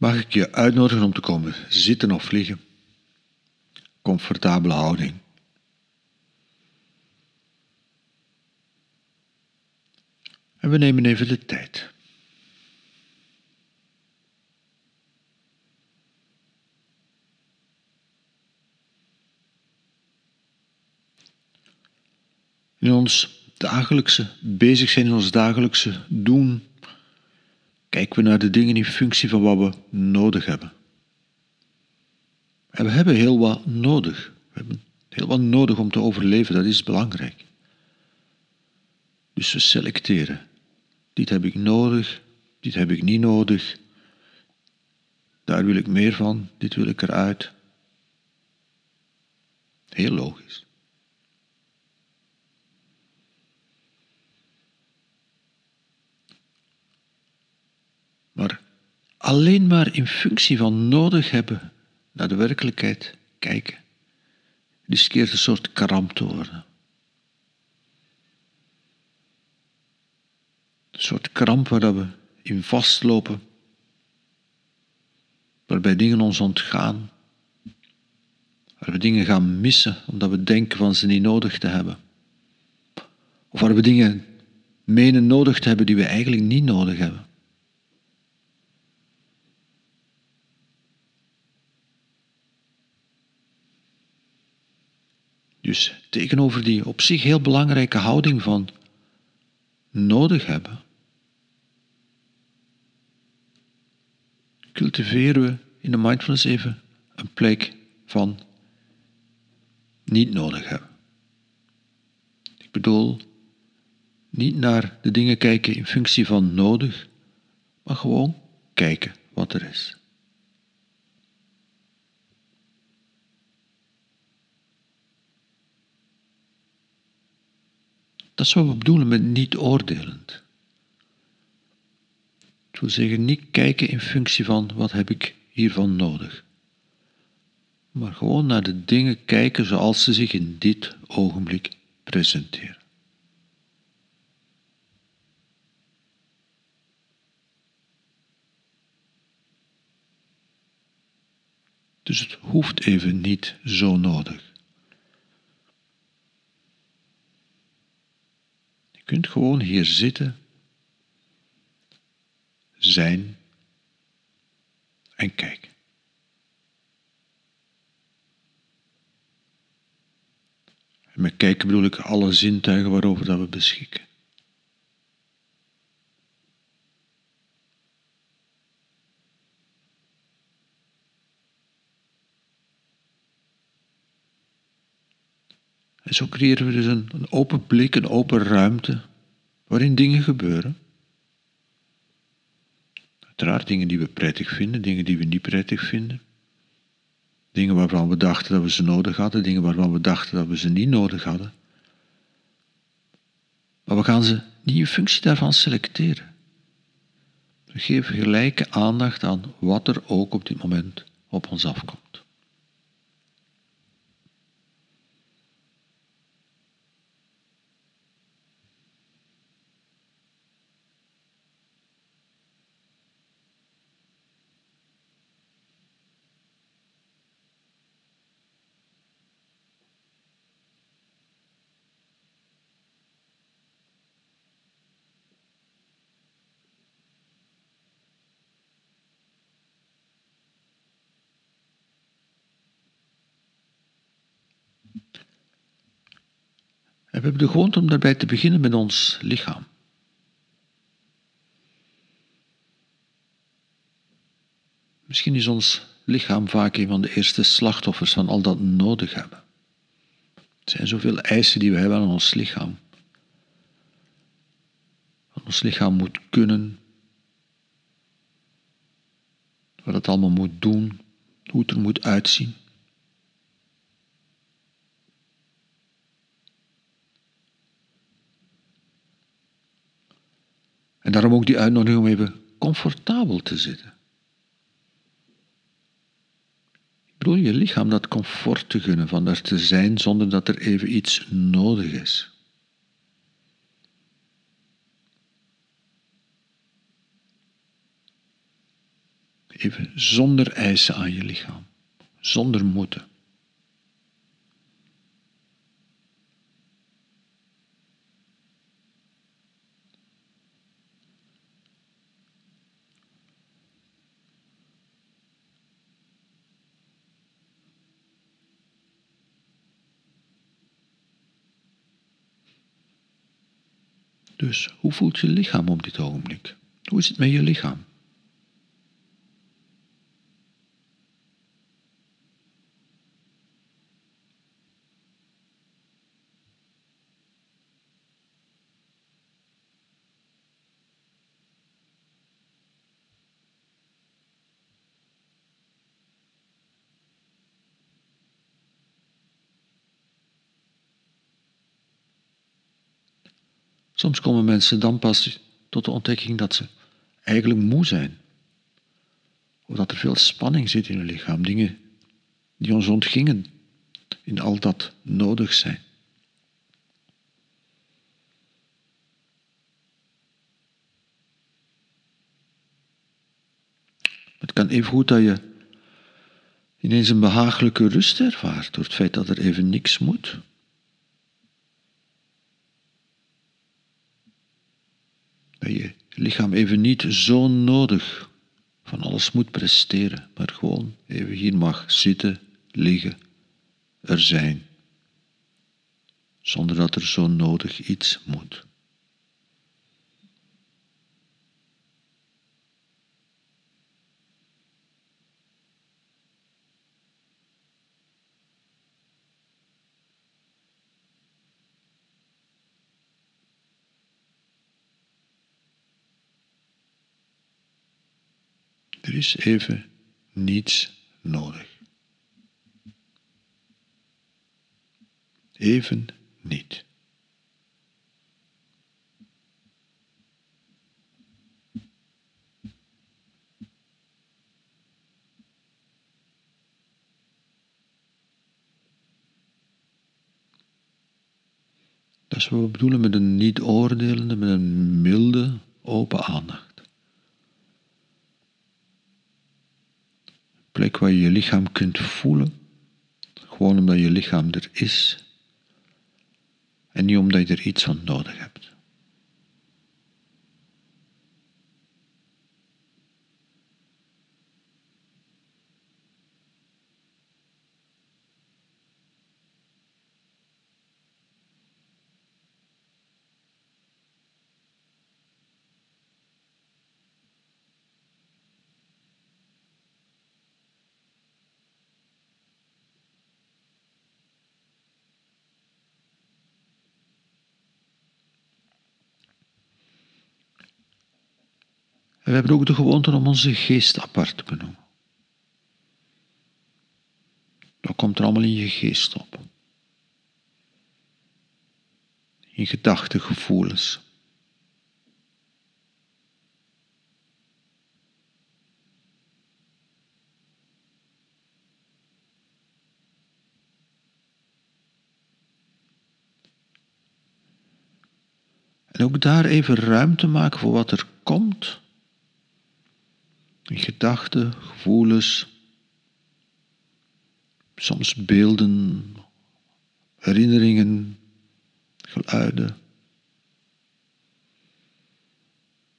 mag ik je uitnodigen om te komen zitten of liggen. Comfortabele houding. En we nemen even de tijd. In ons dagelijkse bezig zijn, in ons dagelijkse doen, kijken we naar de dingen in functie van wat we nodig hebben. En we hebben heel wat nodig. We hebben heel wat nodig om te overleven, dat is belangrijk. Dus we selecteren. Dit heb ik nodig, dit heb ik niet nodig. Daar wil ik meer van, dit wil ik eruit. Heel logisch. Maar alleen maar in functie van nodig hebben naar de werkelijkheid kijken, riskeert een soort kramp te worden. Een soort kramp waar we in vastlopen, waarbij dingen ons ontgaan, waar we dingen gaan missen omdat we denken van ze niet nodig te hebben. Of waar we dingen menen nodig te hebben die we eigenlijk niet nodig hebben. Dus tegenover die op zich heel belangrijke houding van nodig hebben, cultiveren we in de mindfulness even een plek van niet nodig hebben. Ik bedoel, niet naar de dingen kijken in functie van nodig, maar gewoon kijken wat er is. Dat is wat we bedoelen met niet oordelend. Het wil zeggen niet kijken in functie van wat heb ik hiervan nodig. Maar gewoon naar de dingen kijken zoals ze zich in dit ogenblik presenteren. Dus het hoeft even niet zo nodig. Kunt gewoon hier zitten, zijn en kijken. En met kijken bedoel ik alle zintuigen waarover dat we beschikken. En zo creëren we dus een, een open blik, een open ruimte waarin dingen gebeuren. Uiteraard dingen die we prettig vinden, dingen die we niet prettig vinden. Dingen waarvan we dachten dat we ze nodig hadden, dingen waarvan we dachten dat we ze niet nodig hadden. Maar we gaan ze niet in functie daarvan selecteren. We geven gelijke aandacht aan wat er ook op dit moment op ons afkomt. We hebben de gewoonte om daarbij te beginnen met ons lichaam. Misschien is ons lichaam vaak een van de eerste slachtoffers van al dat nodig hebben. Er zijn zoveel eisen die we hebben aan ons lichaam. Wat ons lichaam moet kunnen, wat het allemaal moet doen, hoe het er moet uitzien. En daarom ook die uitnodiging om even comfortabel te zitten. Ik bedoel je lichaam dat comfort te gunnen, van daar te zijn zonder dat er even iets nodig is. Even zonder eisen aan je lichaam, zonder moeten. Dus hoe voelt je lichaam op dit ogenblik? Hoe is het met je lichaam? Soms komen mensen dan pas tot de ontdekking dat ze eigenlijk moe zijn. Of dat er veel spanning zit in hun lichaam, dingen die ons ontgingen in al dat nodig zijn. Het kan even goed dat je ineens een behagelijke rust ervaart door het feit dat er even niks moet. Dat je lichaam even niet zo nodig van alles moet presteren, maar gewoon even hier mag zitten, liggen, er zijn, zonder dat er zo nodig iets moet. Er is even niets nodig. Even niet. Dat is wat we bedoelen met een niet oordelende, met een milde, open aandacht. Plek waar je je lichaam kunt voelen, gewoon omdat je lichaam er is en niet omdat je er iets van nodig hebt. We hebben ook de gewoonte om onze geest apart te benoemen. Dat komt er allemaal in je geest op. In gedachten, gevoelens. En ook daar even ruimte maken voor wat er komt gedachten, gevoelens, soms beelden, herinneringen, geluiden,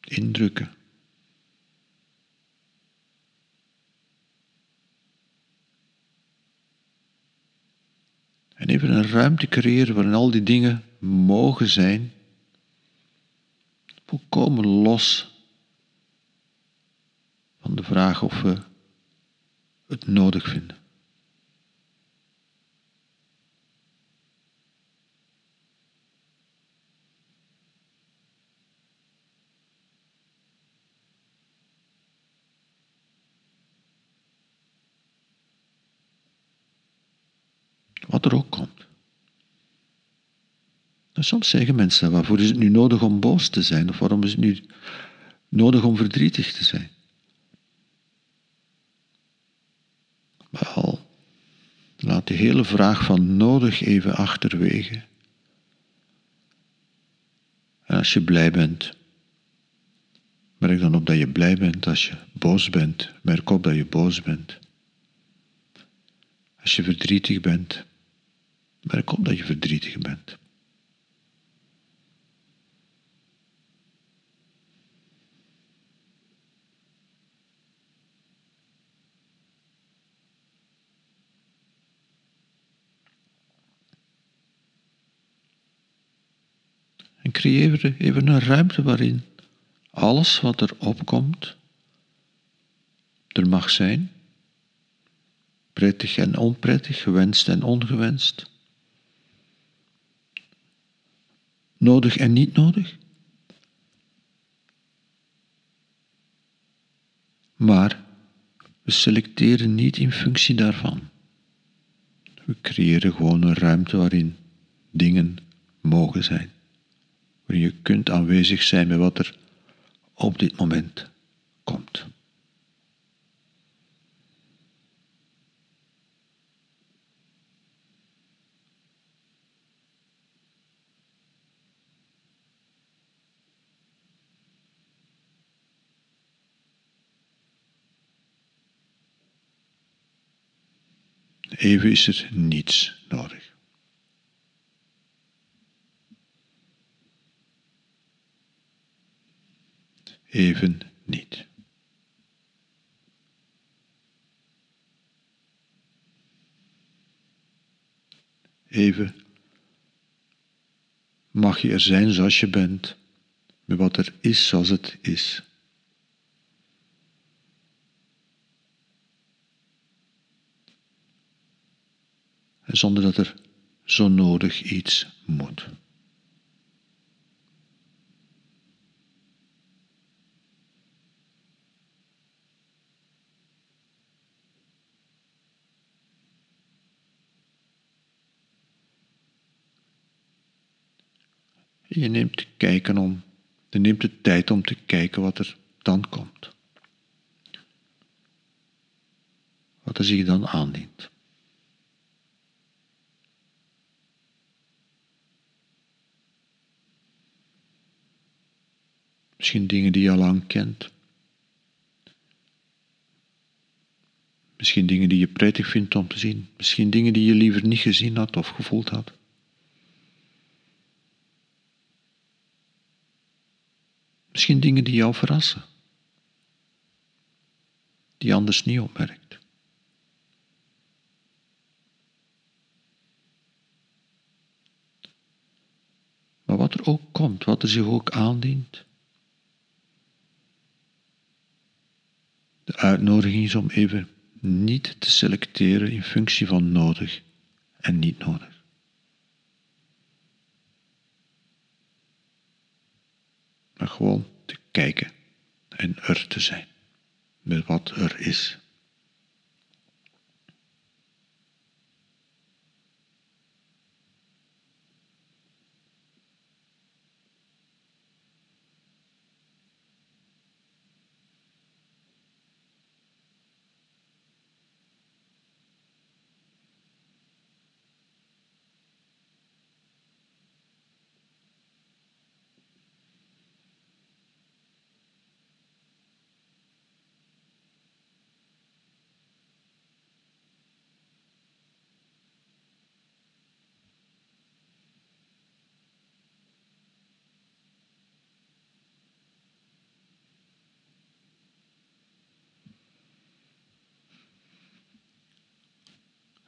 indrukken. En even een ruimte creëren waarin al die dingen mogen zijn, volkomen los van de vraag of we het nodig vinden. Wat er ook komt. En soms zeggen mensen, waarvoor is het nu nodig om boos te zijn? Of waarom is het nu nodig om verdrietig te zijn? Laat de hele vraag van nodig even achterwege. En als je blij bent Merk dan op dat je blij bent als je boos bent. Merk op dat je boos bent. Als je verdrietig bent, merk op dat je verdrietig bent. En creëer even een ruimte waarin alles wat er opkomt, er mag zijn. Prettig en onprettig, gewenst en ongewenst. Nodig en niet nodig. Maar we selecteren niet in functie daarvan. We creëren gewoon een ruimte waarin dingen mogen zijn. Waarin je kunt aanwezig zijn met wat er op dit moment komt. Even is er niets nodig. Even niet. Even mag je er zijn zoals je bent, met wat er is zoals het is. zonder dat er zo nodig iets moet. Je neemt kijken om, je neemt de tijd om te kijken wat er dan komt. Wat er zich dan aandient. Misschien dingen die je al lang kent. Misschien dingen die je prettig vindt om te zien. Misschien dingen die je liever niet gezien had of gevoeld had. Misschien dingen die jou verrassen. Die anders niet opmerkt. Maar wat er ook komt, wat er zich ook aandient, De uitnodiging is om even niet te selecteren in functie van nodig en niet nodig. Maar gewoon te kijken en er te zijn met wat er is.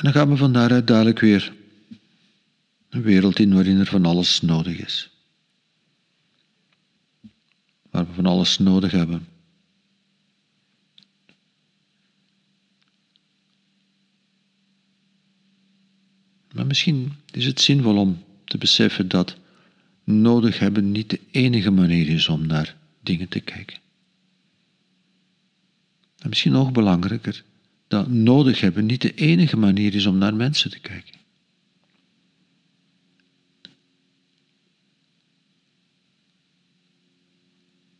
En dan gaan we van daaruit dadelijk weer een wereld in waarin er van alles nodig is. Waar we van alles nodig hebben. Maar misschien is het zinvol om te beseffen dat nodig hebben niet de enige manier is om naar dingen te kijken. En misschien nog belangrijker, dat nodig hebben niet de enige manier is om naar mensen te kijken.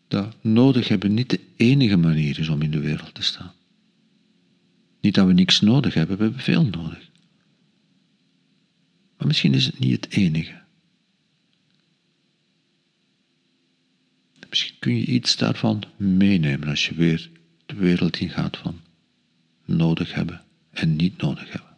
Dat nodig hebben niet de enige manier is om in de wereld te staan. Niet dat we niks nodig hebben, we hebben veel nodig. Maar misschien is het niet het enige. Misschien kun je iets daarvan meenemen als je weer de wereld ingaat van nodig hebben en niet nodig hebben.